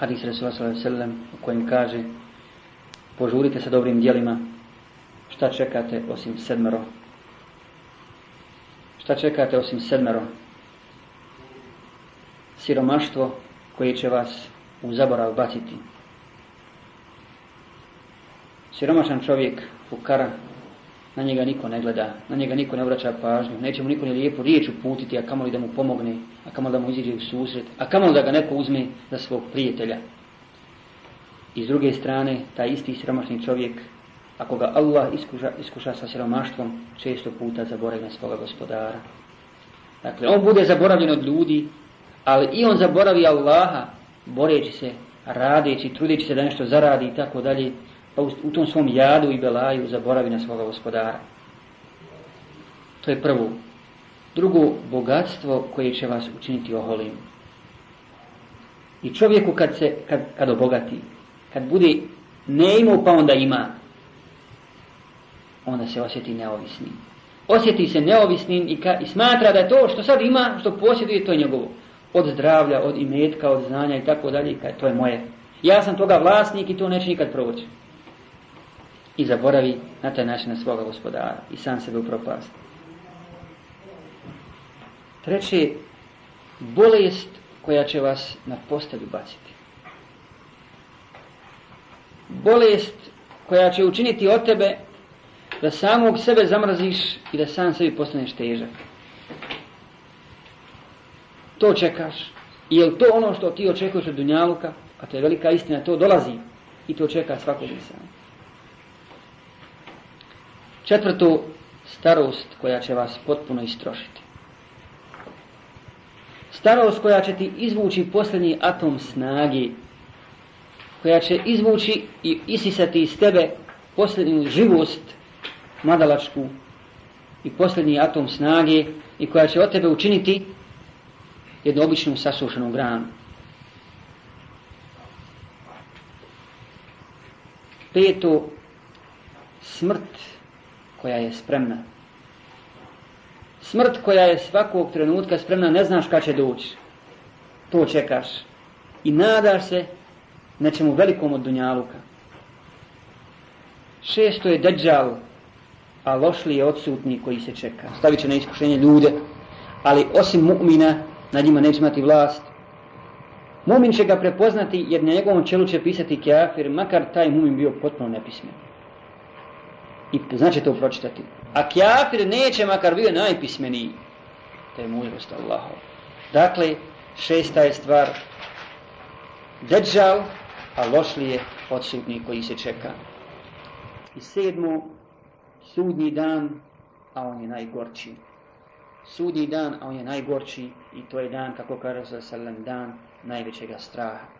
hadis Resula sallam u kojem kaže požurite sa dobrim dijelima šta čekate osim sedmero? Šta čekate osim sedmero? Siromaštvo koje će vas u zaborav baciti. Siromašan čovjek fukara na njega niko ne gleda, na njega niko ne vraća pažnju, neće mu niko ni lijepu riječ uputiti, a kamoli da mu pomogne, a kamoli da mu iziđe u susret, a kamoli da ga neko uzme za svog prijatelja. I s druge strane, taj isti siromašni čovjek, ako ga Allah iskuša, iskuša sa siromaštvom, često puta zaboravi svoga gospodara. Dakle, on bude zaboravljen od ljudi, ali i on zaboravi Allaha, boreći se, radeći, trudeći se da nešto zaradi i tako dalje, pa u tom svom jadu i belaju zaboravi na svoga gospodara. To je prvo. Drugo, bogatstvo koje će vas učiniti oholim. I čovjeku kad se, kad, kad obogati, kad bude ne imao pa onda ima, onda se osjeti neovisnim. Osjeti se neovisnim i, ka, i smatra da je to što sad ima, što posjeduje, to je njegovo. Od zdravlja, od imetka, od znanja i tako dalje, to je moje. Ja sam toga vlasnik i to neće nikad proći i zaboravi na taj način na svoga gospodara i sam sebe upropasti. Treće, bolest koja će vas na postelju baciti. Bolest koja će učiniti od tebe da samog sebe zamrziš i da sam sebi postaneš težak. To čekaš. I je to ono što ti očekuješ od Dunjaluka, a to je velika istina, to dolazi i to čeka svakog insana. Četvrto, starost koja će vas potpuno istrošiti. Starost koja će ti izvući posljednji atom snage, koja će izvući i isisati iz tebe posljednju živost madalačku i posljednji atom snage i koja će od tebe učiniti jednu običnu sasušenu granu. Peto, smrt koja je spremna. Smrt koja je svakog trenutka spremna, ne znaš kada će doći. To čekaš. I nadaš se nečemu velikom od Dunjaluka. Šesto je deđal, a lošli je odsutni koji se čeka. Stavit će na iskušenje ljude, ali osim mu'mina, nad njima neće imati vlast. Mumin će ga prepoznati jer na njegovom čelu će pisati kjafir, makar taj mumin bio potpuno nepismen i znači to pročitati. A kjafir neće makar bio najpismeniji. To je mudrost Allahov. Dakle, šesta je stvar Deđal, a lošli je odsutni koji se čeka. I sedmo, sudnji dan, a on je najgorči. Sudnji dan, a on je najgorči i to je dan, kako kaže sallam, dan najvećega straha.